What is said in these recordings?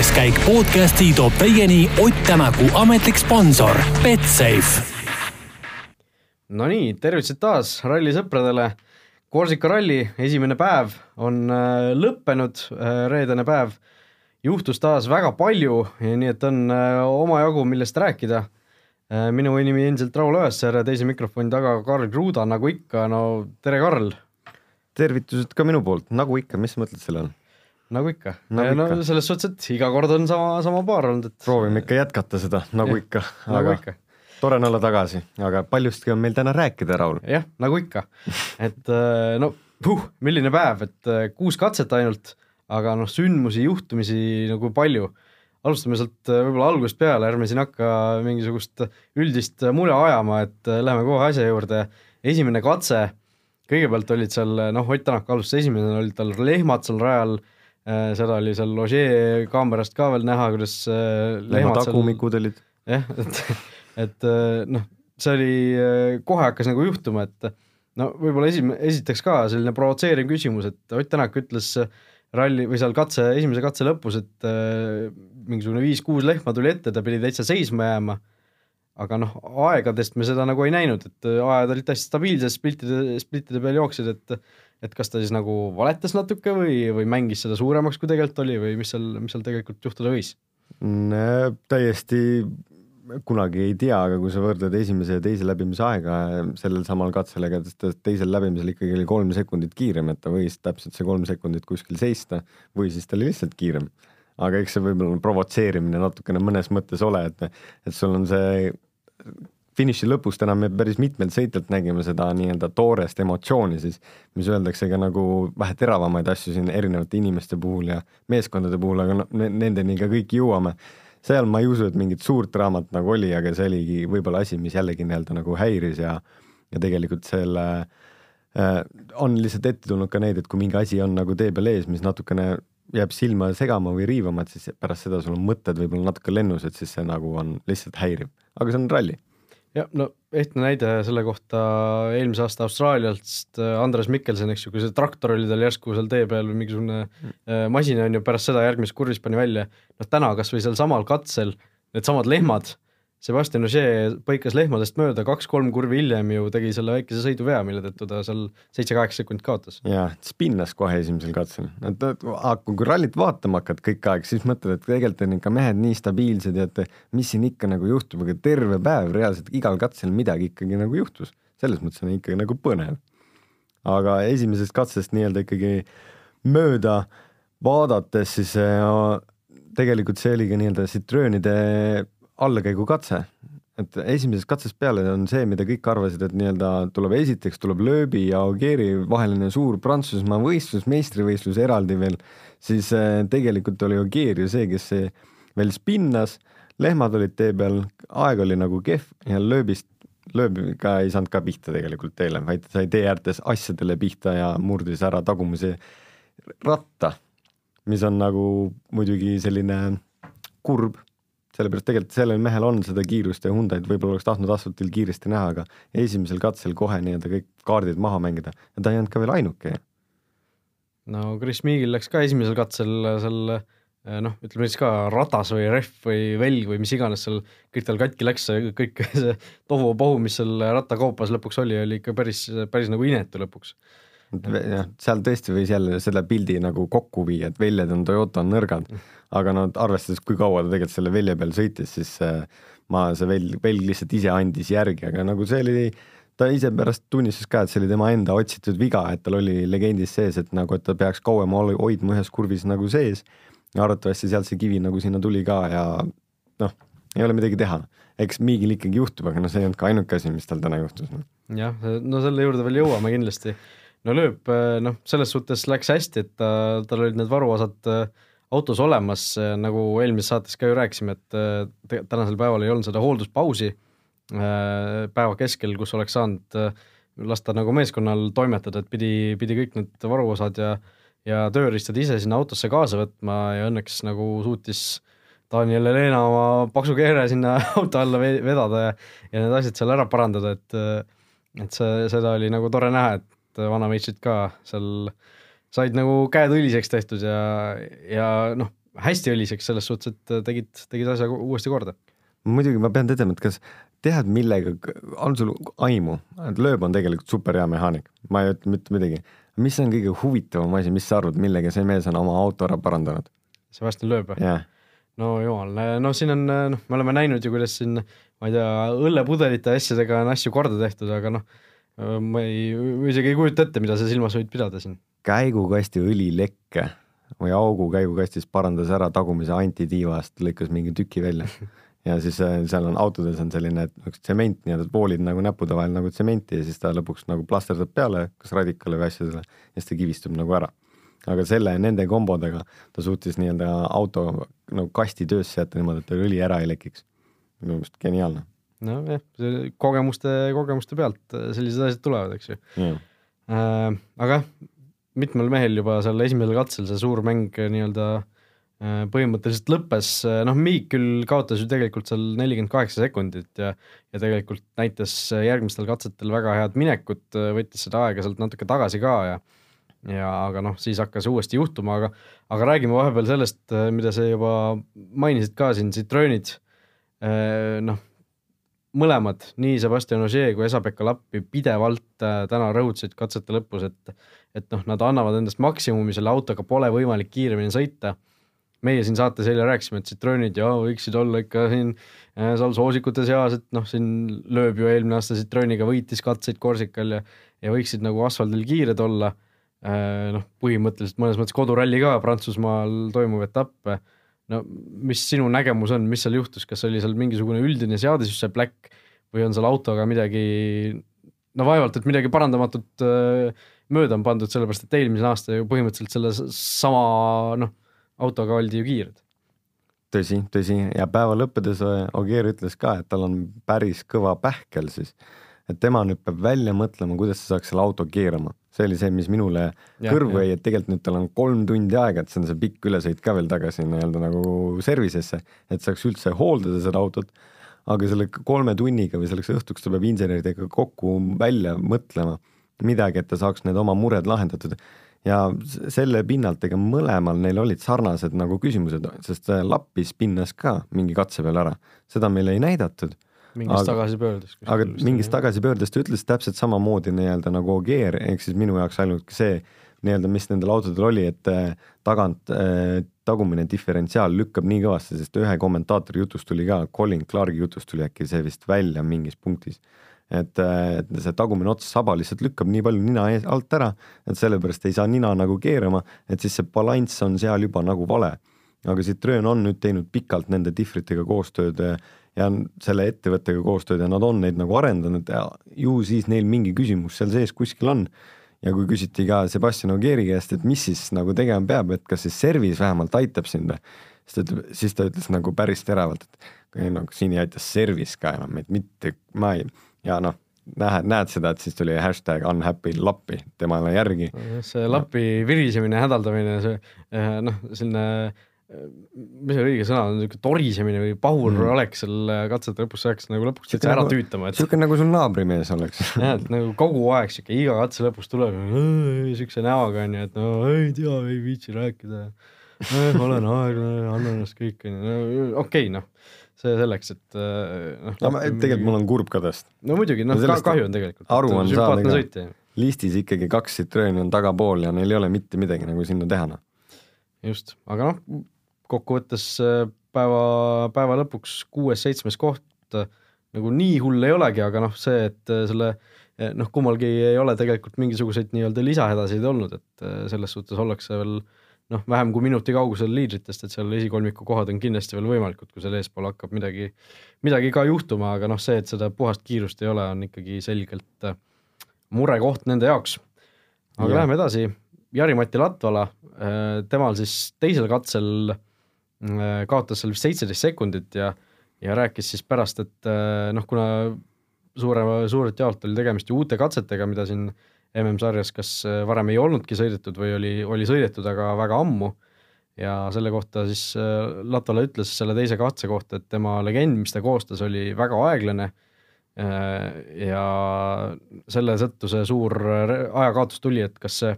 külaskäik podcasti toob teieni Ott Tänaku ametlik sponsor Betsafe. Nonii, tervitused taas rallisõpradele. Korsika ralli esimene päev on äh, lõppenud, äh, reedene päev. juhtus taas väga palju, nii et on äh, omajagu, millest rääkida. minu nimi endiselt Raul Õessar ja teise mikrofoni taga Karl Kruda, nagu ikka, no tere, Karl! tervitused ka minu poolt, nagu ikka, mis sa mõtled selle all? Nagu ikka nagu. no ikka. selles suhtes, et iga kord on sama, sama paar olnud, et. proovime ikka jätkata seda, nagu Ja, ikka, nagu aga ikka. tore on olla tagasi, aga paljustki on meil täna rääkida, Raul. jah, nagu ikka, et äh, no puh, milline päev, et äh, kuus katset ainult, aga noh, sündmusi, juhtumisi nagu palju. alustame sealt äh, võib-olla algusest peale, ärme siin hakka mingisugust üldist äh, mure ajama, et äh, läheme kohe asja juurde. esimene katse, kõigepealt olid seal, noh, Ott Tänak alustas esimesena, olid tal lehmad seal rajal, seda oli seal Ožee kaamerast ka veel näha, kuidas äh, lehma lehmad seal tagumikud olid. jah, et, et äh, noh, see oli, kohe hakkas nagu juhtuma, et no võib-olla esim-, esiteks ka selline provotseeriv küsimus, et Ott Tänak ütles ralli või seal katse, esimese katse lõpus, et äh, mingisugune viis-kuus lehma tuli ette, ta pidi täitsa seisma jääma. aga noh, aegadest me seda nagu ei näinud, et ajad olid täiesti stabiilsed, splittide, splittide peal jooksid, et et kas ta siis nagu valetas natuke või, või mängis seda suuremaks, kui tegelikult oli või mis seal, mis seal tegelikult juhtuda võis? täiesti kunagi ei tea, aga kui sa võrdled esimese ja teise läbimise aega sellel samal katsel, ega teisel läbimisel ikkagi oli kolm sekundit kiirem, et ta võis täpselt see kolm sekundit kuskil seista või siis ta oli lihtsalt kiirem. aga eks see võib-olla provotseerimine natukene mõnes mõttes ole, et, et sul on see finiši lõpus täna me päris mitmelt sõitjalt nägime seda nii-öelda toorest emotsiooni siis, mis öeldakse ka nagu vähe teravamaid asju siin erinevate inimeste puhul ja meeskondade puhul, aga no nendeni ka kõik jõuame. Seal ma ei usu, et mingit suurt draamat nagu oli, aga see oligi võib-olla asi, mis jällegi nii-öelda nagu häiris ja ja tegelikult selle äh, on lihtsalt ette tulnud ka neid, et kui mingi asi on nagu tee peal ees, mis natukene jääb silma segama või riivama, et siis pärast seda sul on mõtted võib-olla natuke lennus, et siis see nagu on lihtsalt häiriv, aga see on ralli jah, no ehtne näide selle kohta eelmise aasta Austraaliast Andres Mikkelsen, eks ju, kui see traktor oli tal järsku seal tee peal või mingisugune äh, masin on ju, pärast seda järgmises kurvis pani välja, noh täna kas või sealsamal katsel needsamad lehmad, Sebastian Ogier põikas lehmadest mööda, kaks-kolm kurvi hiljem ju tegi selle väikese sõiduvea, mille tõttu ta seal seitse-kaheksa sekundit kaotas. jah, spinnas kohe esimesel katsel, et kui rallit vaatama hakkad kõik aeg, siis mõtled, et tegelikult on ikka mehed nii stabiilsed ja et mis siin ikka nagu juhtub, aga terve päev reaalselt igal katsel midagi ikkagi nagu juhtus. selles mõttes on ikkagi nagu põnev. aga esimesest katsest nii-öelda ikkagi mööda vaadates, siis äh, tegelikult see oligi nii-öelda Citroenide allakäigukatse, et esimesest katsest peale on see, mida kõik arvasid, et nii-öelda tuleb esiteks tuleb lööbi ja Ogieri vaheline suur Prantsusmaa võistlus, meistrivõistlus eraldi veel, siis äh, tegelikult oli Ogier ju see, kes veel spinnas, lehmad olid tee peal, aeg oli nagu kehv ja lööbist, lööbiga ei saanud ka pihta tegelikult teele, vaid sai tee äärtes asjadele pihta ja murdis ära tagumise ratta, mis on nagu muidugi selline kurb sellepärast tegelikult sellel mehel on seda kiirust ja Hyundai'd võib-olla oleks tahtnud asfaltil kiiresti näha, aga esimesel katsel kohe nii-öelda kõik kaardid maha mängida. Ja ta ei olnud ka veel ainuke. no Chris Meagil läks ka esimesel katsel seal noh, ütleme siis ka ratas või rehv või velg või mis iganes seal kõik tal katki läks, kõik see tohuvabohu, mis seal rattakaupas lõpuks oli, oli ikka päris, päris nagu inetu lõpuks. Jah, seal tõesti võis jälle selle pildi nagu kokku viia, et väljad on Toyota on nõrgad, aga no arvestades, kui kaua ta tegelikult selle välja peal sõitis, siis äh, ma, see velg, velg lihtsalt ise andis järgi, aga nagu see oli, ta ise pärast tunnistas ka, et see oli tema enda otsitud viga, et tal oli legendis sees, et nagu, et ta peaks kauem hoidma ühes kurvis nagu sees. arvatavasti sealt see kivi nagu sinna tuli ka ja noh, ei ole midagi teha. eks Miigil ikkagi juhtub, aga noh, see ei olnud ka ainuke asi, mis tal täna juhtus no.. jah, no selle juurde veel jõuame kindlasti no lööb, noh, selles suhtes läks hästi, et ta, tal olid need varuosad autos olemas, nagu eelmises saates ka ju rääkisime, et tänasel päeval ei olnud seda hoolduspausi päeva keskel, kus oleks saanud lasta nagu meeskonnal toimetada, et pidi, pidi kõik need varuosad ja ja tööriistad ise sinna autosse kaasa võtma ja õnneks nagu suutis Daniel Helena oma paksu keere sinna auto alla vedada ja, ja need asjad seal ära parandada, et et see, seda oli nagu tore näha, et vanameistrid ka seal said nagu käed õliseks tehtud ja, ja noh, hästi õliseks selles suhtes, et äh, tegid, tegid asja uuesti korda. muidugi ma pean tõdema, et kas tead, millega, on sul aimu, et lööb on tegelikult super hea mehaanik, ma ei ütle mitte midagi. mis on kõige huvitavam asi, mis sa arvad, millega see mees on oma auto ära parandanud? Sebastian Loeb või? jah. no jumal, no siin on, noh, me oleme näinud ju, kuidas siin, ma ei tea, õllepudelite asjadega on asju korda tehtud, aga noh, ma ei, isegi ei kujuta ette, mida sa silmas võid pidada siin. Käigukasti õlilekke või augu käigukastis parandas ära tagumise antitiivast, lõikas mingi tüki välja ja siis äh, seal on autodes on selline tsement nii-öelda, poolid nagu näppude vahel nagu tsementi ja siis ta lõpuks nagu plasterdab peale kas radikale või asjadele ja siis ta kivistub nagu ära. aga selle, nende kombodega ta suutis nii-öelda auto nagu kasti töösse jätta niimoodi, et õli ära ei lekiks. minu meelest geniaalne. nojah, kogemuste, kogemuste pealt äh, sellised asjad tulevad, eks ju. Äh, aga mitmel mehel juba seal esimesel katsel see suur mäng nii-öelda äh, Äh, põhimõtteliselt lõppes, äh, noh, Miik küll kaotas ju tegelikult seal nelikümmend kaheksa sekundit ja ja tegelikult näitas järgmistel katsetel väga head minekut, võttis seda aega sealt natuke tagasi ka ja ja aga noh, siis hakkas uuesti juhtuma, aga aga räägime vahepeal sellest, mida sa juba mainisid ka siin, Citroenid, noh, mõlemad, nii Sebastian Ogier kui Esa-Pekka Lappi pidevalt täna rõhutasid katsete lõpus, et et noh, nad annavad endast maksimumi, selle autoga pole võimalik kiiremini sõita meie siin saates eile rääkisime, et Citroenid ja võiksid olla ikka siin äh, seal soosikute seas, et noh, siin lööb ju eelmine aasta Citroeniga võitis katseid Korsikal ja ja võiksid nagu asfaldil kiired olla äh,. noh, põhimõtteliselt mõnes mõttes koduralli ka Prantsusmaal toimuv etapp. No mis sinu nägemus on, mis seal juhtus, kas oli seal mingisugune üldine seadisüsse pläkk või on seal autoga midagi, no vaevalt, et midagi parandamatut äh, mööda on pandud, sellepärast et eelmisel aastal ju põhimõtteliselt selle sama noh autoga oldi ju kiired. tõsi, tõsi ja päeva lõppedes Ogier ütles ka, et tal on päris kõva pähkel siis, et tema nüüd peab välja mõtlema, kuidas ta saaks selle auto keerama. See oli see, mis minule ja, kõrvu jäi, et tegelikult nüüd tal on kolm tundi aega, et see on see pikk ülesõit ka veel tagasi nii-öelda nagu service'isse, et saaks üldse hooldada seda autot aga selle kolme tunniga või selleks õhtuks ta peab inseneridega kokku välja mõtlema midagi, et ta saaks need oma mured lahendatud. Ja selle pinnalt, ega mõlemal neil olid sarnased nagu küsimused, sest lappis pinnas ka mingi katse peal ära, seda meile ei näidatud. Mingist tagasipöördest. aga mingist tagasipöördest ta ütles täpselt samamoodi nii-öelda nagu Ogier, ehk siis minu jaoks ainult see nii-öelda, mis nendel autodel oli, et äh, tagant äh, tagumine diferentsiaal lükkab nii kõvasti, sest ühe kommentaatori jutust tuli ka, Colin Clark'i jutust tuli äkki see vist välja mingis punktis et, et see tagumine ots saba lihtsalt lükkab nii palju nina ees, alt ära, et sellepärast ei saa nina nagu keerama, et siis see balanss on seal juba nagu vale. aga Citroen on nüüd teinud pikalt nende dihvritega koostööd ja selle ettevõttega koostööd ja nad on neid nagu arendanud ja ju siis neil mingi küsimus seal sees kuskil on. ja kui küsiti ka Sebastian Ogieri käest, et mis siis nagu tegema peab, et kas siis service vähemalt aitab sind, siis ta ütleb, siis ta ütles nagu päris teravalt, et ei no siin ei aita service ka enam, et mitte, ma ei ja noh, näed, näed seda, et siis tuli hashtag unhappy lappi temale järgi. see lapi virisemine, hädaldamine, see eh, noh, selline mis see õige sõna on, niisugune torisemine või pahur mm. oleks seal katsete lõpus, see hakkas nagu lõpuks täitsa ära nagu, tüütama, et niisugune nagu sul naabrimees oleks. jah, et nagu kogu aeg sihuke iga katse lõpus tuleb niisuguse näoga onju, et no ei tea, ei viitsi rääkida. olen aeglane, annan ennast kõik onju, okei okay, noh see selleks, et noh. no ma, tegelikult mul on kurb ka tast. no muidugi, noh ka kahju on tegelikult. aru on saada listis ikkagi kaks Citroeni on tagapool ja neil ei ole mitte midagi nagu sinna teha, noh. just, aga noh, kokkuvõttes äh, päeva, päeva lõpuks kuues-seitsmes koht äh, nagu nii hull ei olegi, aga noh, see, et äh, selle noh, kummalgi ei ole tegelikult mingisuguseid nii-öelda lisahädasid olnud, et selles suhtes ollakse veel noh, vähem kui minuti kaugusel liidritest, et seal esikolmiku kohad on kindlasti veel võimalikud, kui seal eespool hakkab midagi, midagi ka juhtuma, aga noh, see, et seda puhast kiirust ei ole, on ikkagi selgelt murekoht nende jaoks. aga ja. läheme edasi, Jari-Mati Latvala, temal siis teisel katsel äh, kaotas seal vist seitseteist sekundit ja, ja rääkis siis pärast, et noh, kuna suure, suurelt jaolt oli tegemist ju uute katsetega, mida siin äh, MM-sarjas, kas äh, varem ei olnudki sõidetud või oli, oli sõidetud, aga väga ammu. ja selle kohta siis äh, Latvala ütles selle teise katse kohta, et tema legend, mis ta koostas, oli väga aeglane. Äh, ja selle tõttu see suur ajakaotus tuli, et kas see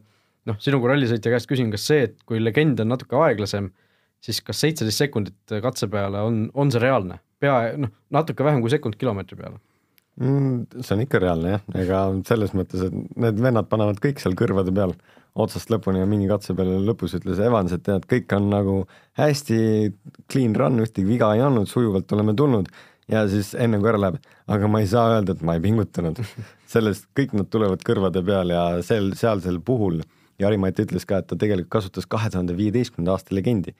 noh, sinu kui rallisõitja käest küsin, kas see, et kui legend on natuke aeglasem, siis kas seitseteist sekundit katse peale on, on see reaalne? pea, noh, natuke vähem kui sekund kilomeetri peale mm,. see on ikka reaalne jah, ega selles mõttes, et need vennad panevad kõik seal kõrvade peal otsast lõpuni ja mingi katse peale lõpus ütles Evans, et tead, kõik on nagu hästi clean run, ühtegi viga ei olnud, sujuvalt oleme tulnud ja siis enne kui ära läheb, aga ma ei saa öelda, et ma ei pingutanud. sellest kõik nad tulevad kõrvade peal ja sel, sealsel puhul Jari-Mati ütles ka, et ta tegelikult kasutas kahe tuhande viieteistkümnenda aasta legendi.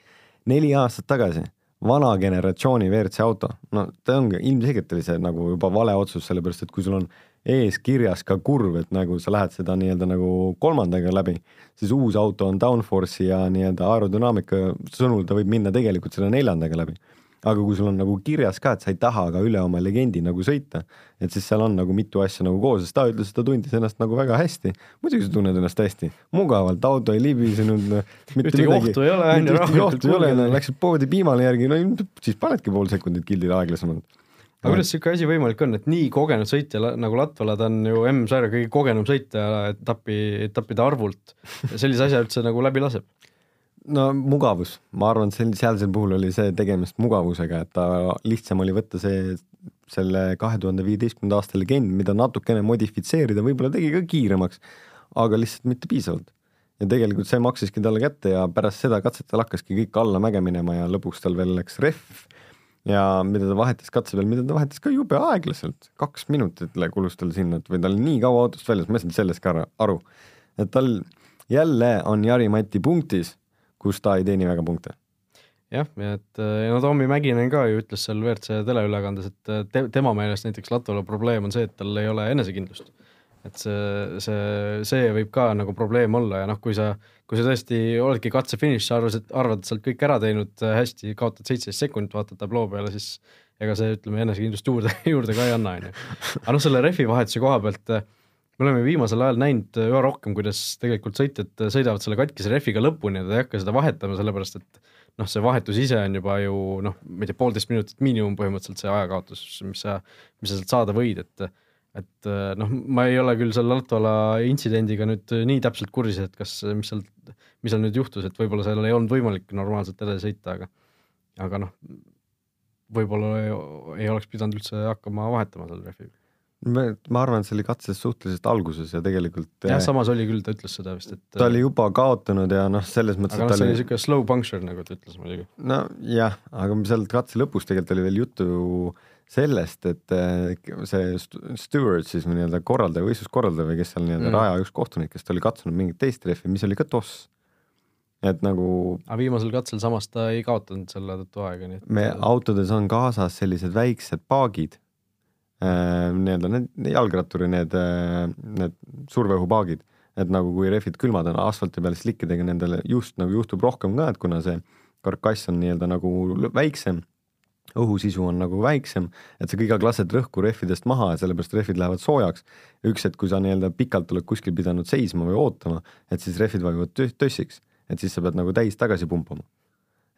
Neli aastat tagasi, vana generatsiooni WRC auto, no ta ongi, ilmselgelt oli see nagu juba vale otsus, sellepärast et kui sul on ees kirjas ka kurv, et nagu sa lähed seda nii-öelda nagu kolmandaga läbi, siis uus auto on downforce'i ja nii-öelda aerodünaamika sõnul ta võib minna tegelikult selle neljandaga läbi aga kui sul on nagu kirjas ka, et sa ei taha ka üle oma legendi nagu sõita, et siis seal on nagu mitu asja nagu koos, sest ta ütles, et ta tundis ennast nagu väga hästi. muidugi sa tunned ennast hästi, mugavalt, auto ei libisenud. ühtegi ohtu ei ole, on ju. ühtegi ohtu ei ole, läksid poodi piimale järgi, no siis panedki pool sekundit kildile aeglasemalt aga kuidas sihuke asi võimalik on, et nii kogenud sõitja nagu Latvala, ta on ju M-sarja kõige kogenum sõitja etapi, etappide arvult, sellise asja üldse nagu läbi laseb? No mugavus, ma arvan, et sel, sealsel puhul oli see tegemist mugavusega, et ta lihtsam oli võtta see, selle kahe tuhande viieteistkümnenda aasta legend, mida natukene modifitseerida, võib-olla tegi ka kiiremaks, aga lihtsalt mitte piisavalt. ja tegelikult see maksiski talle kätte ja pärast seda katset tal hakkaski kõik allamäge minema ja lõpuks tal veel läks rehv ja mida ta vahetas katse peal, mida ta vahetas ka jube aeglaselt, kaks minutit kulus tal sinna, et või ta oli nii kaua autost väljas, ma ei saanud sellest ka aru. et tal jälle on Jari-Mati punktis kus ta ei teeni väga punkte. jah, et no Tommy Mäkinen ka ju ütles seal WRC teleülekandes, et te, tema meelest näiteks Latvala probleem on see, et tal ei ole enesekindlust. et see, see, see võib ka nagu probleem olla ja noh, kui sa, kui sa tõesti oledki katse finišis, arvasid, arvad sealt kõik ära teinud hästi, kaotad seitseteist sekundit, vaatad tabloo peale, siis ega see, ütleme, enesekindlust juurde, juurde ka ei anna, on ju. aga noh, selle rehvi vahetuse koha pealt me oleme viimasel ajal näinud üha rohkem, kuidas tegelikult sõitjad sõidavad selle katkise rehviga lõpuni ja ta ei hakka seda vahetama, sellepärast et noh, see vahetus ise on juba ju noh, ma ei tea, poolteist minutit miinimum põhimõtteliselt see ajakaotus, mis sa, mis sa sealt saada võid, et et noh, ma ei ole küll selle Latvala intsidendiga nüüd nii täpselt kursis, et kas, mis seal, mis seal nüüd juhtus, et võib-olla seal ei olnud võimalik normaalselt edasi sõita, aga aga noh, võib-olla ei, ei oleks pidanud üldse hakkama vahetama selle rehviga ma, arvan, et see oli katses suhteliselt alguses ja tegelikult jah, samas oli küll, ta ütles seda vist, et ta oli juba kaotanud ja noh, selles mõttes aga noh, see oli niisugune slow puncture, nagu ta ütles muidugi. nojah, aga seal katse lõpus tegelikult oli veel juttu sellest, et eh, see steward siis või nii-öelda korraldaja, võistluskorraldaja või kes seal nii-öelda mm. raja üks kohtunikest oli katsunud mingit teist rehvi, mis oli ka toss. et nagu aga viimasel katsel samas ta ei kaotanud selle tõttu aega, nii et me autodes on kaasas sellised väiksed paagid nii-öelda need jalgratturi need, äh, need surveõhupaagid, et nagu kui rehvid külmad on asfalti peal slikkidega, nendele just nagu juhtub rohkem ka, et kuna see karkass on nii-öelda nagu väiksem, õhusisu on nagu väiksem, et sa kõigil lased rõhku rehvidest maha ja sellepärast rehvid lähevad soojaks. üks hetk, kui sa nii-öelda pikalt oled kuskil pidanud seisma või ootama, et siis rehvid vajuvad tössiks, et siis sa pead nagu täis tagasi pumpama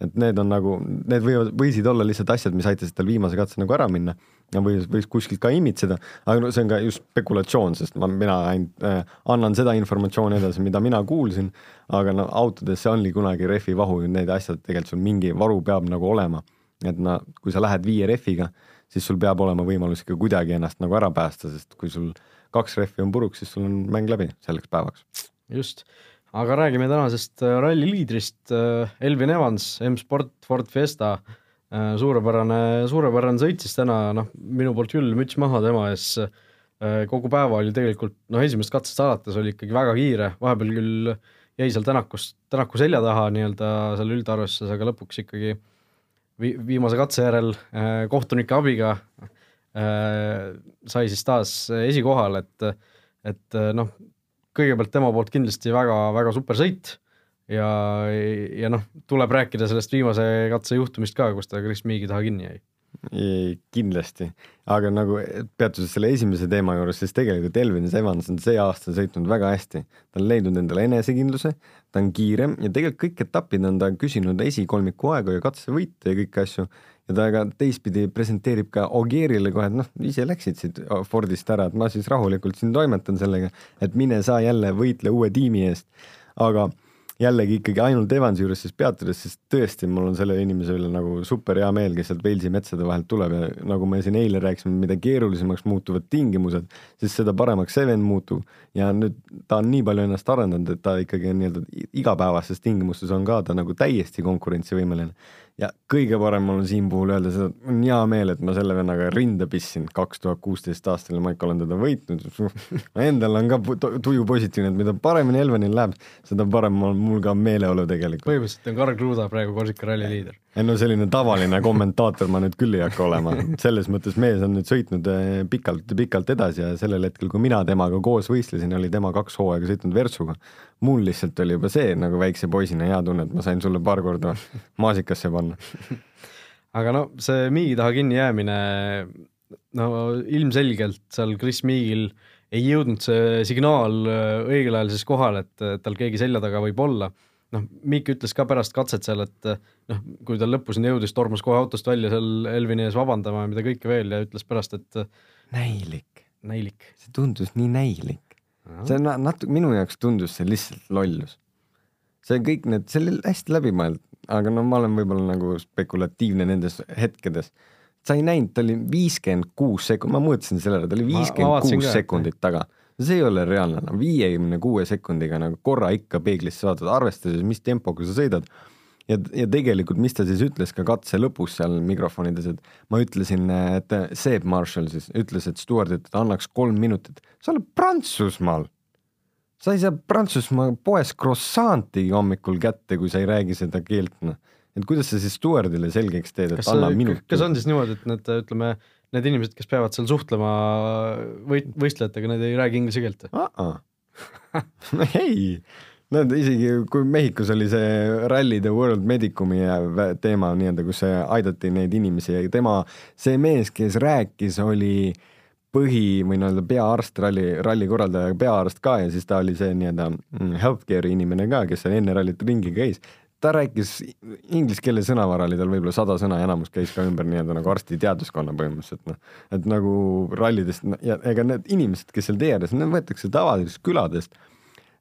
et need on nagu, need võivad, võisid olla lihtsalt asjad, mis aitasid tal viimase katse nagu ära minna ja võis, võis kuskilt ka imitseda, aga no see on ka just spekulatsioon, sest ma, mina ainult äh, annan seda informatsiooni edasi, mida mina kuulsin, aga no autodes see ongi kunagi rehvi vahu ja need asjad tegelikult sul mingi varu peab nagu olema. et no kui sa lähed viie rehviga, siis sul peab olema võimalus ikka kuidagi ennast nagu ära päästa, sest kui sul kaks rehvi on puruks, siis sul on mäng läbi selleks päevaks. just aga räägime tänasest äh, ralli liidrist, äh, Elvin Evans, M-Sport Ford Fiesta, äh, suurepärane, suurepärane sõit siis täna, noh, minu poolt küll müts maha tema ees, kogu päeva oli tegelikult, noh, esimesest katsest alates oli ikkagi väga kiire, vahepeal küll jäi seal Tänakust, Tänaku selja taha nii-öelda seal üldarvestuses, aga lõpuks ikkagi vi-, viimase katse järel kohtunike abiga sai siis taas esikohal, et et noh, kõigepealt tema poolt kindlasti väga-väga super sõit ja, ja noh, tuleb rääkida sellest viimase katse juhtumist ka, kus ta Chris Meegi taha kinni jäi. kindlasti, aga nagu peatudes selle esimese teema juures, siis tegelikult Elvin Evans on see aasta sõitnud väga hästi. ta on leidnud endale enesekindluse, ta on kiirem ja tegelikult kõik etapid on ta küsinud esikolmiku aegu ja katsevõite ja kõiki asju ja ta ka teistpidi presenteerib ka Ogierile kohe, et noh, ise läksid siit Fordist ära, et ma siis rahulikult siin toimetan sellega, et mine sa jälle võitle uue tiimi eest. aga jällegi ikkagi ainult Evansi juures siis peatudes, sest tõesti, mul on selle inimese üle nagu super hea meel, kes sealt Walesi metsade vahelt tuleb ja nagu me siin eile rääkisime, mida keerulisemaks muutuvad tingimused, siis seda paremaks Seven muutub ja nüüd ta on nii palju ennast arendanud, et ta ikkagi on nii-öelda igapäevastes tingimustes on ka ta nagu täiesti konkurentsivõimeline ja kõige parem on siin puhul öelda seda, et mul on hea meel, et ma selle vennaga rinda pistsin kaks tuhat kuusteist aastal ja ma ikka olen teda võitnud. Endal on ka tuju positiivne, et mida paremini Elvenil läheb, seda parem on mul ka meeleolu tegelikult. põhimõtteliselt on Karl Kruda praegu Korsika ralli liider ei no selline tavaline kommentaator ma nüüd küll ei hakka olema, selles mõttes mees on nüüd sõitnud eh, edasi ja sellel hetkel, kui mina temaga koos võistlesin, oli tema kaks hooaega sõitnud Vertsuga. mul lihtsalt oli juba see nagu väikse poisina hea tunne, et ma sain sulle paar korda maasikasse panna. aga no see Miigi taha kinni jäämine, no ilmselgelt seal Chris Miigil ei jõudnud see signaal eh, õigel ajal siis kohale, et tal keegi selja taga võib olla noh, Mikk ütles ka pärast katset seal, et noh, kui ta lõpuseni jõudis, tormas kohe autost välja seal Elvini ees vabandama ja mida kõike veel ja ütles pärast, et näilik. näilik. see tundus nii näilik. see on natuke, minu jaoks tundus see lihtsalt lollus. see kõik need, see oli hästi läbimõeldud, aga no ma olen võib-olla nagu spekulatiivne nendes hetkedes sa ei näinud, ta oli viiskümmend kuus sekundit, ma mõõtsin selle ära, ta oli viiskümmend kuus sekundit taga see ei ole reaalne, no viiekümne kuue sekundiga nagu korra ikka peeglisse vaatad, arvestades, mis tempoga sa sõidad. ja, ja tegelikult, mis ta siis ütles ka katse lõpus seal mikrofonides, et ma ütlesin, et Seep Marshall siis ütles, et Stewardit annaks kolm minutit, sa oled Prantsusmaal. sa ei saa Prantsusmaa poes croissant'i hommikul kätte, kui sa ei räägi seda keelt, noh. et kuidas sa siis Stewardile selgeks teed, et anna minut. kas on siis niimoodi, et need ütleme need inimesed, kes peavad seal suhtlema võit-, võistlejatega, need ei räägi inglise keelt uh? -uh. no ei, nad isegi, kui Mehhikos oli see Rally the World Medicumi teema nii-öelda, kus aidati neid inimesi ja tema, see mees, kes rääkis, oli põhi või nii-öelda peaarst, ralli, ralli korraldaja peaarst ka ja siis ta oli see nii-öelda mm, healthcare'i inimene ka, kes seal enne rallit ringi käis ta rääkis inglise keele sõnavara oli tal võib-olla sada sõna ja enamus käis ka ümber nii-öelda nagu arstiteaduskonna põhimõtteliselt noh, et nagu rallidest ja ega need inimesed, kes seal tee ääres, need võetakse tavalisest küladest,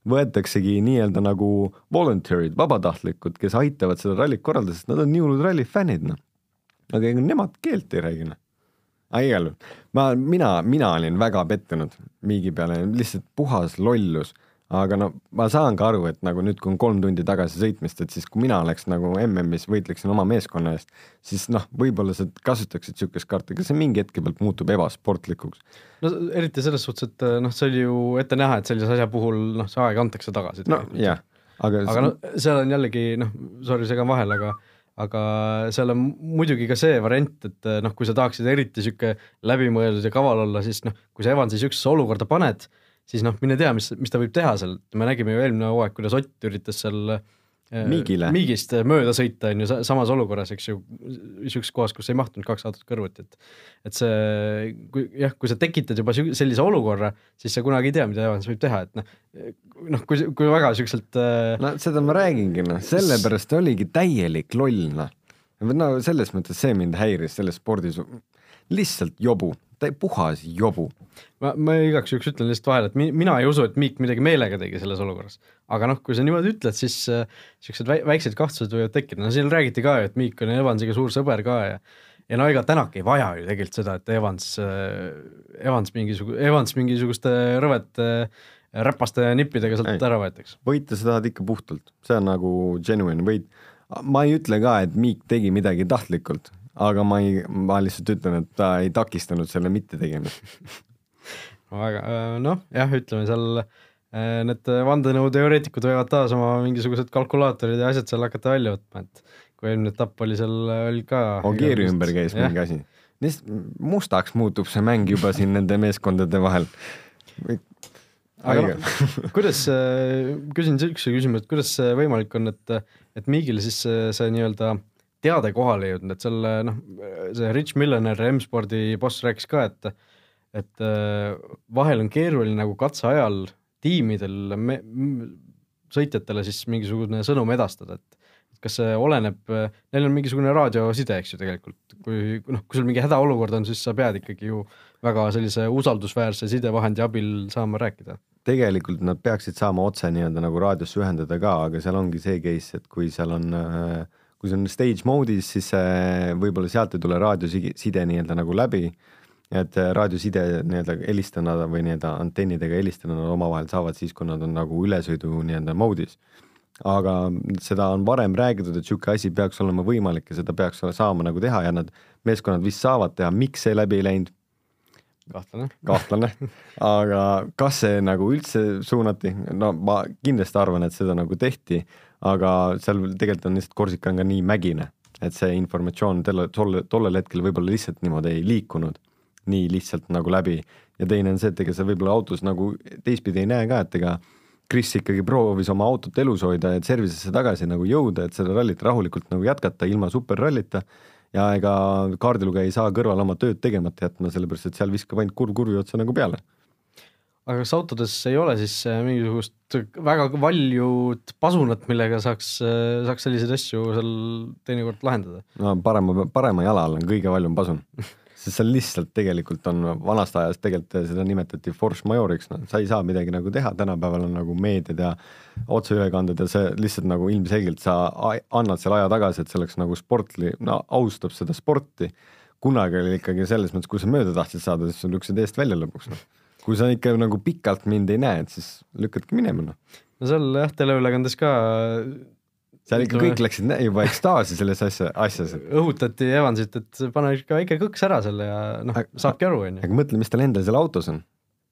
võetaksegi nii-öelda nagu volunteerid, vabatahtlikud, kes aitavad seda rallit korraldada, sest nad on nii hullud ralli fännid noh. aga ega nemad keelt ei räägi noh. Aga igal juhul, ma, mina, mina olin väga pettunud Miigi peale, lihtsalt puhas lollus aga no ma saan ka aru, et nagu nüüd, kui on kolm tundi tagasi sõitmist, et siis kui mina oleks nagu MM-is, võitleksin oma meeskonna eest, siis noh, võib-olla sa kasutaksid niisugust kaarti, aga see mingi hetke pealt muutub ebasportlikuks. no eriti selles suhtes, et noh, see oli ju ette näha, et sellise asja puhul noh, see aeg antakse tagasi. no jah, aga aga noh, seal on jällegi noh, sorry, segan vahele, aga aga seal on muidugi ka see variant, et noh, kui sa tahaksid eriti niisugune läbimõeldud ja kaval olla, siis noh, kui sa Evansi niisugusesse olukorda paned, siis noh, mine tea, mis, mis ta võib teha seal, me nägime ju eelmine hooaeg, kuidas Ott üritas seal äh, Miigile. Miigist mööda sõita, on ju, samas olukorras, eks ju, niisuguses kohas, kus ei mahtunud kaks autot kõrvuti, et et see, kui jah, kui sa tekitad juba sellise olukorra, siis sa kunagi ei tea, mida Evans võib teha, et noh, noh, kui, kui väga niisuguselt äh... no seda ma räägingi, noh, sellepärast oligi täielik loll, noh. no selles mõttes see mind häiris selles spordis, lihtsalt jobu puhas jobu. ma, ma igaks juhuks ütlen lihtsalt vahele, et mi, mina ei usu, et Miik midagi meelega tegi selles olukorras. aga noh, kui sa niimoodi ütled, siis niisugused äh, väiksed kahtlused võivad tekkida, no siin räägiti ka ju, et Miik on Evansiga suur sõber ka ja ja no ega Tänak ei vaja ju tegelikult seda, et Evans äh,, Evans mingisugune, Evans mingisuguste rõvete äh, räpaste nippidega sealt ei, ära võetakse. võita sa tahad ikka puhtalt, see on nagu genuine võit. ma ei ütle ka, et Miik tegi midagi tahtlikult, aga ma ei, ma lihtsalt ütlen, et ta ei takistanud selle mittetegemist väga, äh, noh jah, ütleme seal äh, need vandenõuteoreetikud võivad taas oma mingisugused kalkulaatorid ja asjad seal hakata välja võtma, et kui eelmine etapp oli seal, oli ka Ogieri ümber käis mingi asi. mustaks muutub see mäng juba siin nende meeskondade vahel. aga noh, kuidas, äh, küsin niisuguse küsimuse, et kuidas see võimalik on, et, et Miigil siis see, see nii-öelda äh, teade kohale jõudnud, et seal noh, see Rich Millener, M-spordi boss rääkis ka, et et äh, vahel on keeruline nagu katse ajal tiimidel me, sõitjatele siis mingisugune sõnum edastada, et kas see oleneb, neil on mingisugune raadioside, eks ju tegelikult, kui noh, kui sul mingi hädaolukord on, siis sa pead ikkagi ju väga sellise usaldusväärse sidevahendi abil saama rääkida. Tegelikult nad peaksid saama otse nii-öelda nagu raadiosse ühendada ka, aga seal ongi see case, et kui seal on, kui see on stage mode'is, siis võib-olla sealt ei tule raadioside nii-öelda nagu läbi. et raadioside nii-öelda helistada või nii-öelda antennidega helistada nad omavahel saavad siis, kui nad on nagu ülesõidu nii-öelda mode'is. aga seda on varem räägitud, et sihuke asi peaks olema võimalik ja seda peaks saama nagu teha ja nad, meeskonnad vist saavad teha, miks see läbi ei läinud kahtlane. kahtlane, aga kas see nagu üldse suunati, no ma kindlasti arvan, et seda nagu tehti, aga seal tegelikult on lihtsalt Korsika on ka nii mägine, et see informatsioon tolle, tolle, tollel hetkel võib-olla lihtsalt niimoodi ei liikunud nii lihtsalt nagu läbi. Ja teine on see, et ega sa võib-olla autos nagu teistpidi ei näe ka, et ega Kris ikkagi proovis oma autot elus hoida ja service'isse tagasi nagu jõuda, et seda rallit rahulikult nagu jätkata ilma superrallita ja ega kaardilugeja ei saa kõrval oma tööd tegemata jätma, sellepärast et seal viskab ainult kurv kurvi otsa nagu peale. aga kas autodes ei ole siis äh, mingisugust väga valjut pasunat, millega saaks, äh, saaks selliseid asju seal teinekord lahendada? no parema, parema jala all on kõige valjum pasun sest seal lihtsalt tegelikult on vanast ajast tegelikult seda nimetati force major'iks, noh, sa ei saa midagi nagu teha, tänapäeval on nagu meediad ja otseülekanded ja see lihtsalt nagu ilmselgelt sa annad selle aja tagasi, et see oleks nagu sportli, no austab seda sporti. kunagi oli ikkagi selles mõttes, kui sa mööda tahtsid saada, siis sa lükkasid eest välja lõpuks, noh. kui sa ikka nagu pikalt mind ei näe, et siis lükkadki minema, noh. no seal jah, teleülekandes ka seal ikka kõik läksid juba ekstaasi selles asja, asjas. õhutati Evansit, et pane ikka väike kõks ära selle ja noh, saabki aru, onju. aga mõtle, mis tal endal seal autos on.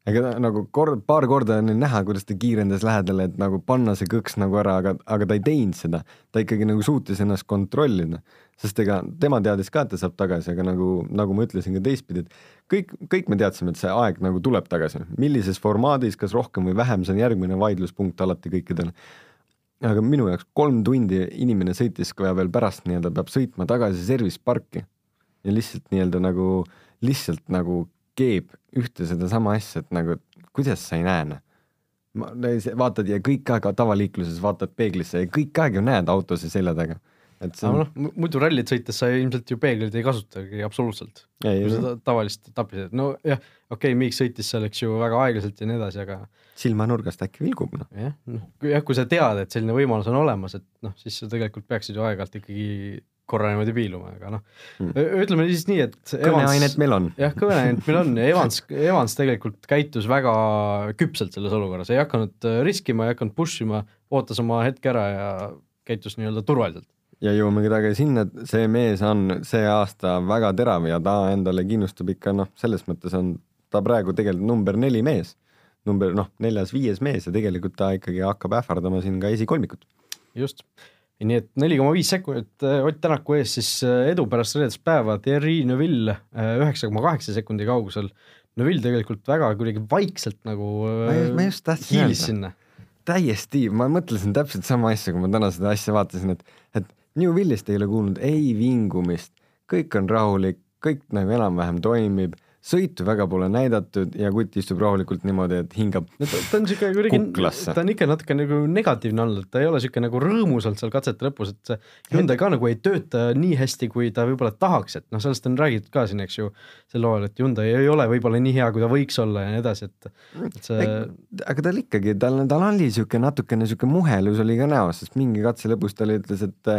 ega nagu kord, paar korda on näha, kuidas ta kiirendas lähedale, et nagu panna see kõks nagu ära, aga, aga ta ei teinud seda. ta ikkagi nagu suutis ennast kontrollida, sest ega tema teadis ka, et ta saab tagasi, aga nagu, nagu ma ütlesin ka teistpidi, et kõik, kõik me teadsime, et see aeg nagu tuleb tagasi. millises formaadis, kas rohkem või vähem, see on järgmine vaidluspunkt alati kõikidel aga minu jaoks kolm tundi inimene sõitis ka veel pärast nii-öelda peab sõitma tagasi service parki ja lihtsalt nii-öelda nagu, lihtsalt nagu keeb ühte sedasama asja, et nagu kuidas sa ei näe noh. vaatad ja kõik aeg tavaliikluses vaatad peeglisse ja kõik aeg ju näed autos ja selja taga et see on noh, muidu rallit sõites sa ilmselt ju peegleid ei kasutagi absoluutselt. tavalist etappi sõidad, no jah, okei okay,, Miik sõitis seal, eks ju, väga aeglaselt ja nii edasi, aga silmanurgast äkki vilgub, noh. jah, noh, jah, kui sa tead, et selline võimalus on olemas, et noh, siis sa tegelikult peaksid ju aeg-ajalt ikkagi korra niimoodi piiluma, aga noh hmm., ütleme siis nii, et kõneainet meil on. jah, kõneainet meil on ja Evans, Evans tegelikult käitus väga küpselt selles olukorras, ei hakanud äh, riskima, ei hakanud push ima, ootas oma hetke ära ja käitus nii-öelda turvaliselt ja jõuamegi tagasi sinna, et see mees on see aasta väga terav ja ta endale kindlustab ikka noh, selles mõttes on ta praegu tegelikult number neli mees, number noh, neljas-viies mees ja tegelikult ta ikkagi hakkab ähvardama siin ka esikolmikut. just, nii et neli koma viis sekundit äh, Ott Tänaku ees siis äh, edu pärast reedest päeva, Thierry Neuville äh, üheksa koma kaheksa sekundi kaugusel. Neuville tegelikult väga kuidagi vaikselt nagu ma just tahtsin öelda. täiesti, ma mõtlesin täpselt sama asja, kui ma täna seda asja vaatasin, et, et New Willist ei ole kuulnud ei vingumist, kõik on rahulik, kõik nagu enam-vähem toimib sõitu väga pole näidatud ja kutt istub rahulikult niimoodi, et hingab no ta, ta on siuke kuidagi, ta on ikka natuke nagu negatiivne olnud, ta ei ole siuke nagu rõõmusalt seal katsete lõpus, et see Hyundai ka nagu ei tööta nii hästi, kui ta võib-olla tahaks, et noh, sellest on räägitud ka siin, eks ju, sel loal, et Hyundai ei ole võib-olla nii hea, kui ta võiks olla ja nii edasi, et, et see aga tal ikkagi, tal, tal oli siuke natukene siuke muhelus oli ka näos, sest mingi katse lõpus ta ütles, et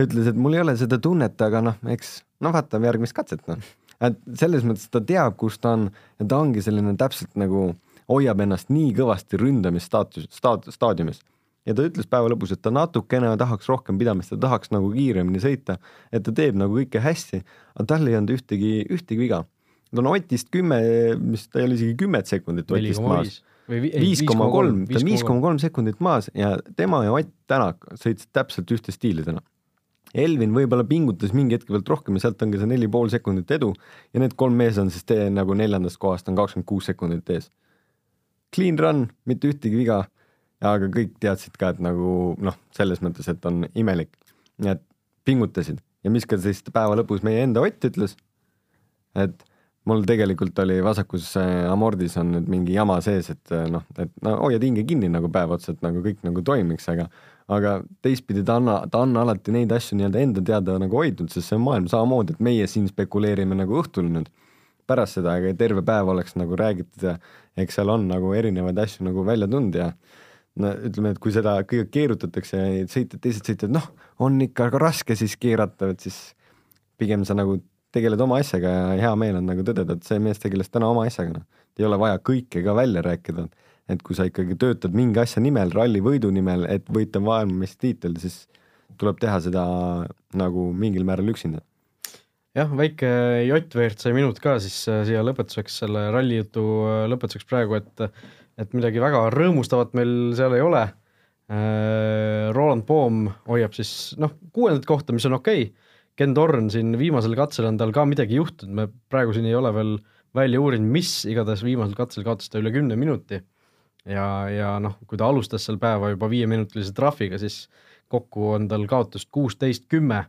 ütles, et mul ei ole seda tunnet, aga noh, eks noh, vaatame järgmist katset, noh et selles mõttes ta teab, kus ta on ja ta ongi selline täpselt nagu hoiab ennast nii kõvasti ründamisstaatus, staat-, staadiumis. ja ta ütles päeva lõpus, et ta natukene tahaks rohkem pidamist, ta tahaks nagu kiiremini sõita, et ta teeb nagu kõike hästi, aga tal ei olnud ühtegi, ühtegi viga. ta on Otist kümme, mis ta ei ole isegi kümmet sekundit Otist maas viis koma kolm, ta on viis koma kolm sekundit maas ja tema ja Ott Tänak sõitsid täpselt ühte stiili täna Elvin võib-olla pingutas mingi hetk pealt rohkem ja sealt ongi see neli pool sekundit edu. Ja need kolm mees on siis tee nagu neljandast kohast on kakskümmend kuus sekundit ees. Clean run, mitte ühtegi viga, aga kõik teadsid ka, et nagu noh, selles mõttes, et on imelik, nii et pingutasid. Ja mis ka siis päeva lõpus meie enda Ott ütles, et mul tegelikult oli vasakus amordis on nüüd mingi jama sees, et noh, et no hoiad hinge kinni nagu päev otsa, et nagu kõik nagu toimiks, aga aga teistpidi ta on, ta on alati neid asju nii-öelda enda teada nagu hoidnud, sest see on maailm samamoodi, et meie siin spekuleerime nagu õhtul nüüd. pärast seda, aga terve päev oleks nagu räägitud ja eks seal on nagu erinevaid asju nagu välja tulnud ja no ütleme, et kui seda kõige keerutatakse ja sõitjad, teised sõitjad, noh, on ikka ka raske siis keerata, et siis pigem sa nagu tegeled oma asjaga ja hea meel on nagu tõdeda, et see mees tegeles täna oma asjaga, noh. ei ole vaja kõike ka välja rääkida, et kui sa ikkagi töötad mingi asja nimel, ralli võidu nimel, et võita maailmameistritiitel, siis tuleb teha seda nagu mingil määral üksinda jah, väike Jott WRC minut ka siis äh, siia lõpetuseks, selle ralli jutu äh, lõpetuseks praegu, et et midagi väga rõõmustavat meil seal ei ole. Äh, Roland Poom hoiab siis noh, kuuendat kohta, mis on okei okay., Ken Torn siin viimasel katsel on tal ka midagi juhtunud, me praegu siin ei ole veel välja uurinud, mis, igatahes viimasel katsel kaotas ta üle kümne minuti. ja, ja noh, kui ta alustas seal päeva juba viieminutilise trahviga, siis kokku on tal kaotust kuusteist, kümme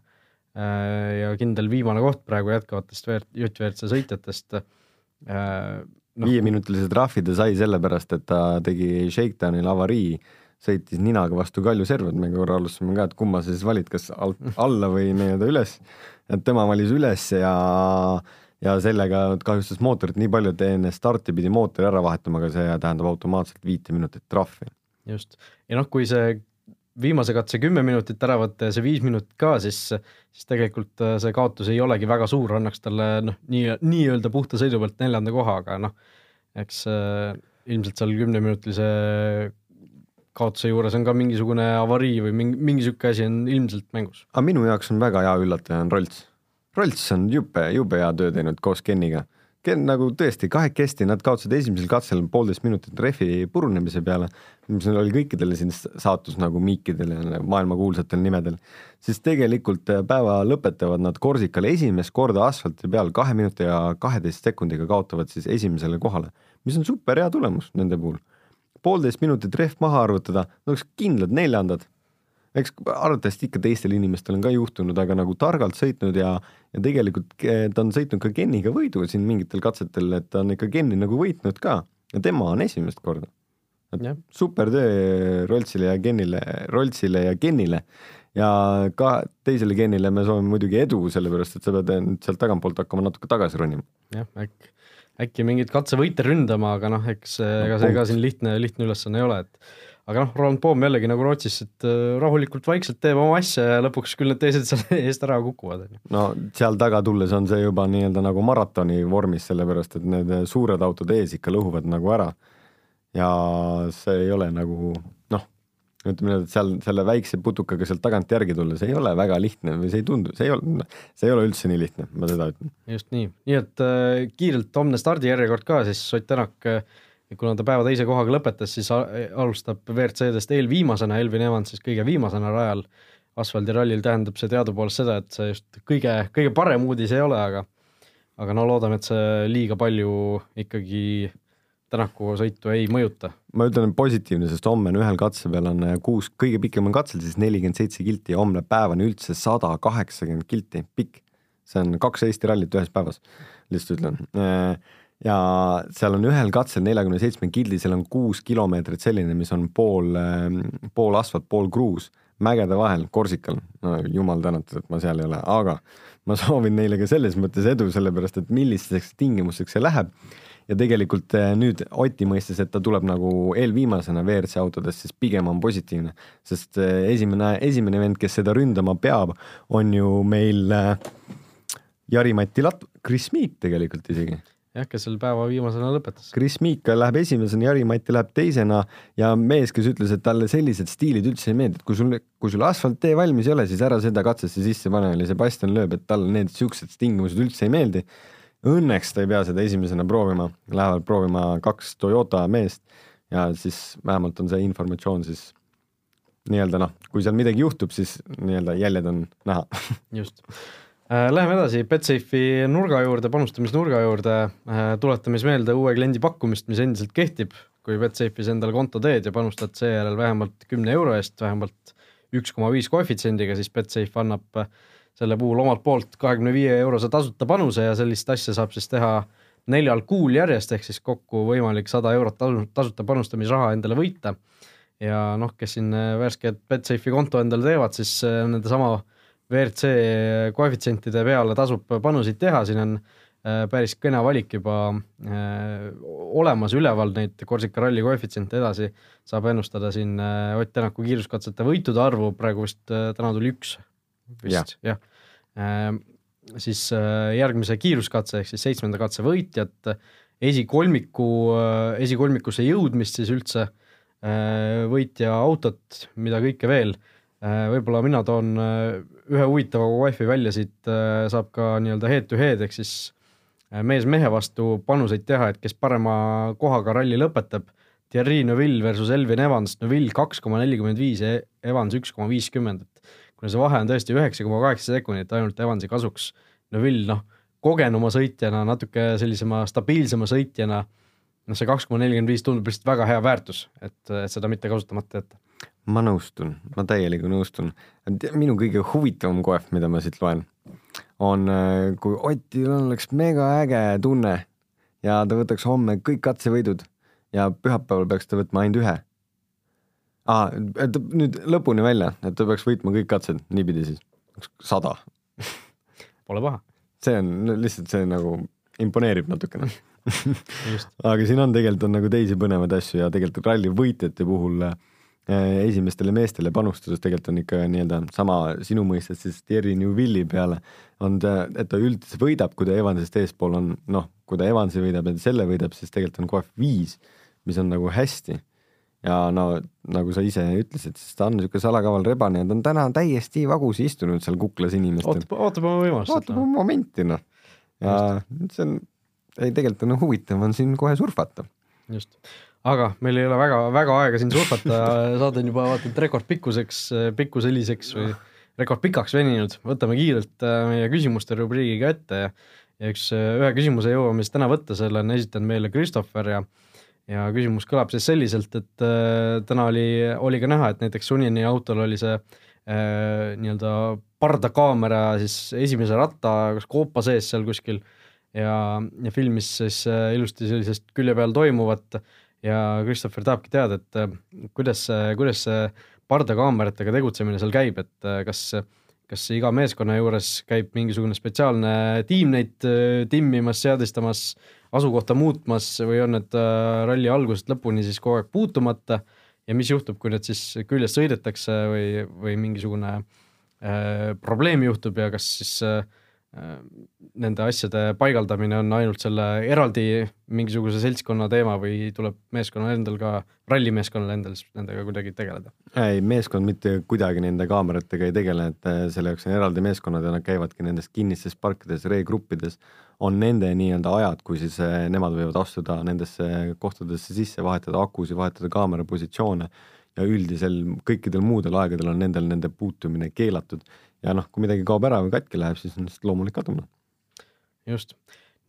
Äh, ja kindel viimane koht praegu jätkavatest JVRC sõitjatest. Äh, no, viieminutilise trahvi ta sai sellepärast, et ta tegi shakedown'il avarii, sõitis ninaga vastu Kalju Servat, me korra alustasime ka, et kumma sa siis valid, kas alt alla või nii-öelda üles. et tema valis üles ja ja sellega kahjustas mootorit nii palju, et enne starti pidi mootori ära vahetama, aga see tähendab automaatselt viite minutit trahvi. just, ja noh, kui see viimase katse kümme minutit ära võtta ja see viis minutit ka, siis, siis tegelikult äh, see kaotus ei olegi väga suur, annaks talle noh, nii, nii-öelda puhta sõidu pealt neljanda koha, aga noh, eks äh, ilmselt seal kümneminutilise kaotuse juures on ka mingisugune avarii või mingi, mingi niisugune asi on ilmselt mängus. aga minu jaoks on väga hea üllataja on Rolts. Rolts on jube, jube hea töö teinud koos Keniga nagu tõesti kahekesti, nad kaotasid esimesel katsel poolteist minutit rehvi purunemise peale, mis oli kõikidele siin saatus nagu miikidel ja maailmakuulsatel nimedel, siis tegelikult äh, päeva lõpetavad nad Korsikal esimest korda asfalti peal kahe minuti ja kaheteist sekundiga kaotavad siis esimesele kohale, mis on super hea tulemus nende puhul. Poolteist minutit rehv maha arvutada, oleks kindlad neljandad eks arvatavasti ikka teistel inimestel on ka juhtunud, aga nagu targalt sõitnud ja, ja tegelikult ta on sõitnud ka Geniga võidu siin mingitel katsetel, et ta on ikka Geni nagu võitnud ka ja tema on esimest korda. super töö Roltsile ja Genile, Roltsile ja Genile ja ka teisele Genile me soovime muidugi edu, sellepärast et sa pead nüüd sealt tagantpoolt hakkama natuke tagasi ronima. jah, äkki, äkki mingeid katsevõite ründama, aga noh, eks no, ega see ka siin lihtne, lihtne ülesanne ei ole, et aga noh, Roland Poom jällegi nagu Rootsis, et äh, rahulikult vaikselt teeb oma asja ja lõpuks küll need teised seal eest ära kukuvad. no seal taga tulles on see juba nii-öelda nagu maratoni vormis, sellepärast et need suured autod ees ikka lõhuvad nagu ära. ja see ei ole nagu noh, nii, et seal selle väikse putukaga sealt tagant järgi tulla, see ei ole väga lihtne või see ei tundu, see ei ole, see ei ole üldse nii lihtne, ma seda ütlen. just nii, nii et äh, kiirelt homne stardijärjekord ka siis Ott Tänak äh, kuna ta päeva teise kohaga lõpetas, siis alustab WRC-dest eelviimasena, Elvin Evans siis kõige viimasena rajal asfaldirallil, tähendab see teadupoolest seda, et see just kõige, kõige parem uudis ei ole, aga aga no loodame, et see liiga palju ikkagi Tänaku sõitu ei mõjuta. ma ütlen positiivne, sest homme on ühel katse peal on kuus, kõige pikemal katsel siis nelikümmend seitse kilti ja homme päevani üldse sada kaheksakümmend kilti pikk. see on kaks Eesti rallit ühes päevas, lihtsalt ütlen ja seal on ühel katsel neljakümne seitsme kildi, seal on kuus kilomeetrit selline, mis on pool, pool asfalt, pool kruus, mägede vahel, Korsikal. no jumal tänatud, et ma seal ei ole, aga ma soovin neile ka selles mõttes edu, sellepärast et millisteks tingimusteks see läheb. Ja tegelikult äh, nüüd Oti mõistes, et ta tuleb nagu eelviimasena WRC autodest, siis pigem on positiivne, sest äh, esimene, esimene vend, kes seda ründama peab, on ju meil äh, Jari-Mati Lat-, Chris Meek tegelikult isegi jah, kes seal päeva viimasena lõpetas. Chris Miikal läheb esimesena, Jari-Mati läheb teisena ja mees, kes ütles, et talle sellised stiilid üldse ei meeldi, et kui sul, kui sul asfalttee valmis ei ole, siis ära seda katsesse sisse pane, oli Sebastian Loeb, et talle need siuksed tingimused üldse ei meeldi. Õnneks ta ei pea seda esimesena proovima, lähevad proovima kaks Toyota meest ja siis vähemalt on see informatsioon siis nii-öelda noh, kui seal midagi juhtub, siis nii-öelda jäljed on näha. Just. Äh, läheme edasi Betsafe'i nurga juurde, panustamisnurga juurde, äh, tuletame siis meelde uue kliendi pakkumist, mis endiselt kehtib, kui Betsafe'is endale konto teed ja panustad seejärel vähemalt kümne euro eest, vähemalt üks koma viis koefitsiendiga, siis Betsafe annab äh, selle puhul omalt poolt kahekümne viie eurose tasuta panuse ja sellist asja saab siis teha neljal kuul järjest, ehk siis kokku võimalik sada eurot tasu, tasuta panustamisraha endale võita. ja noh, kes siin värsket Betsafe'i konto endale teevad, siis nende sama WRC koefitsientide peale tasub panuseid teha, siin on päris kena valik juba olemas üleval, neid Korsika ralli koefitsiente edasi saab ennustada siin Ott Tänaku kiiruskatsete võitude arvu, praegu vist täna tuli üks vist, jah ja. siis järgmise kiiruskatse ehk siis seitsmenda katse võitjat, esikolmiku, esikolmikusse jõudmist siis üldse, võitja autot, mida kõike veel Äh, võib-olla mina toon äh, ühe huvitava Wi-Fi välja, siit äh, saab ka nii-öelda head to head ehk siis mees mehe vastu panuseid teha, et kes parema kohaga ralli lõpetab. Thierry Neuville versus Elvin Evans, Neuville kaks koma nelikümmend viis, Evans üks koma viiskümmend, et kuna see vahe on tõesti üheksa koma kaheksa sekundit ainult Evansi kasuks, Neuville noh, kogenuma sõitjana, natuke sellisema stabiilsema sõitjana, noh, see kaks koma nelikümmend viis tundub lihtsalt väga hea väärtus, et, et seda mitte kasutamata jätta ma nõustun, ma täielikult nõustun. minu kõige huvitavam koef, mida ma siit loen, on, äh, kui Otil oleks mega äge tunne ja ta võtaks homme kõik katsevõidud ja pühapäeval peaks ta võtma ainult ühe ah,. et nüüd lõpuni välja, et ta peaks võitma kõik katsed niipidi siis, sada Pole paha. see on lihtsalt see nagu imponeerib natukene aga siin on tegelikult on nagu teisi põnevaid asju ja tegelikult ralli võitjate puhul Äh, esimestele meestele panustades tegelikult on ikka nii-öelda sama sinu mõistes siis Thierry Neuville'i peale on ta, et ta üldse võidab, kui ta Evansist eespool on, noh, kui ta Evansi võidab ja selle võidab, siis tegelikult on kohe viis, mis on nagu hästi. Ja no nagu sa ise ütlesid, siis ta on niisugune salakaval rebane ja ta on täna täiesti vagusi istunud seal kuklas inimestel. ootab, ootab oma võimalust. ootab oma momenti, noh. ja see on, ei tegelikult on huvitav on siin kohe surfata. just aga meil ei ole väga-väga aega siin surfata, saade on juba vaata et rekordpikkuseks, pikkuseliseks või rekordpikaks veninud, võtame kiirelt äh, meie küsimuste rubriigiga ette ja ja üks, äh, ühe küsimuse jõuame siis täna võtta, selle on esitanud meile Christopher ja ja küsimus kõlab siis selliselt, et äh, täna oli, oli ka näha, et näiteks Sunini autol oli see äh, nii-öelda pardakaamera siis esimese ratta kas koopa sees seal kuskil ja, ja filmis siis äh, ilusti sellisest külje peal toimuvat. Äh, ja Christopher tahabki teada, et äh, kuidas, kuidas see pardakaameratega tegutsemine seal käib, et äh, kas, kas iga meeskonna juures käib mingisugune spetsiaalne tiim neid äh, timmimas, seadistamas, asukohta muutmas või on need ralli algusest lõpuni siis kogu aeg puutumata? Ja mis juhtub, kui need siis küljest sõidetakse või, või mingisugune äh, probleem juhtub ja kas siis äh, Äh, nende asjade paigaldamine on ainult selle eraldi mingisuguse seltskonna teema või tuleb meeskonnal endal ka, rallimeeskonnal endal nendega kuidagi tegeleda? ei, meeskond mitte kuidagi nende kaameratega ei tegele, et äh, selle jaoks on eraldi meeskonnad ja nad käivadki nendes kinnistes parkides, reegruppides, on nende nii-öelda ajad, kui siis äh, nemad võivad astuda nendesse kohtadesse sisse, vahetada akusid, vahetada kaamera positsioone ja üldisel kõikidel muudel aegadel on nendel nende puutumine keelatud ja noh, kui midagi kaob ära või katki läheb, siis on lihtsalt loomulik kadumine. just,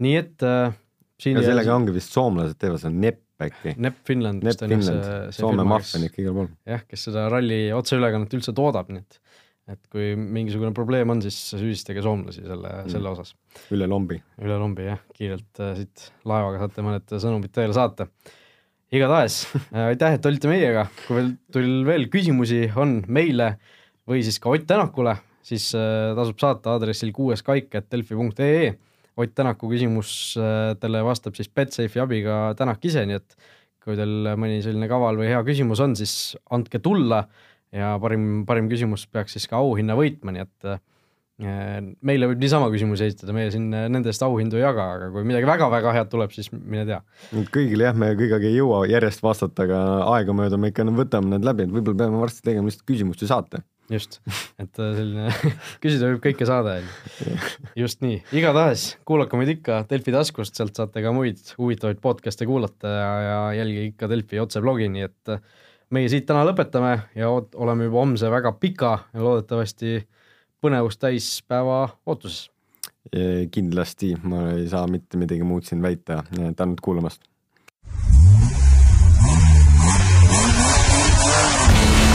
nii et äh, siin ja sellega ongi vist soomlased teevad seda NEP äkki. NEP Finland. NEP Finland, Soome maffia on ikka igal pool. jah, kes seda ralli otseülekannet üldse toodab, nii et et kui mingisugune probleem on, siis süüdistage soomlasi selle mm., selle osas. üle lombi. üle lombi jah, kiirelt äh, siit laevaga saate mõned sõnumid teele saata. igatahes äh, aitäh, et olite meiega, kui veel, teil veel küsimusi on meile või siis ka Ott Tänakule, siis äh, tasub saata aadressil kuueskaik.delfi.ee. Ott Tänaku küsimustele vastab siis Betsafe'i abiga Tänak ise, nii et kui teil mõni selline kaval või hea küsimus on, siis andke tulla ja parim, parim küsimus peaks siis ka auhinna võitma, nii et äh, meile võib niisama küsimusi esitada, meie siin nende eest auhindu ei jaga, aga kui midagi väga-väga head tuleb, siis mine tea. kõigile jah, me kõigega ei jõua järjest vastata, aga aegamööda me ikka võtame need läbi, et võib-olla peame varsti tegema lihtsalt küsimuste saate just, et äh, selline küsida võib kõike saada, on ju. just nii, igatahes kuulake meid ikka Delfi taskust, sealt saate ka muid huvitavaid podcast'e kuulata ja, ja jälgige ikka Delfi otseblogi, nii et äh, meie siit täna lõpetame ja oleme juba homse väga pika ja loodetavasti põnevust täis päeva ootuses. kindlasti, ma ei saa mitte midagi muud siin väita, tänud kuulamast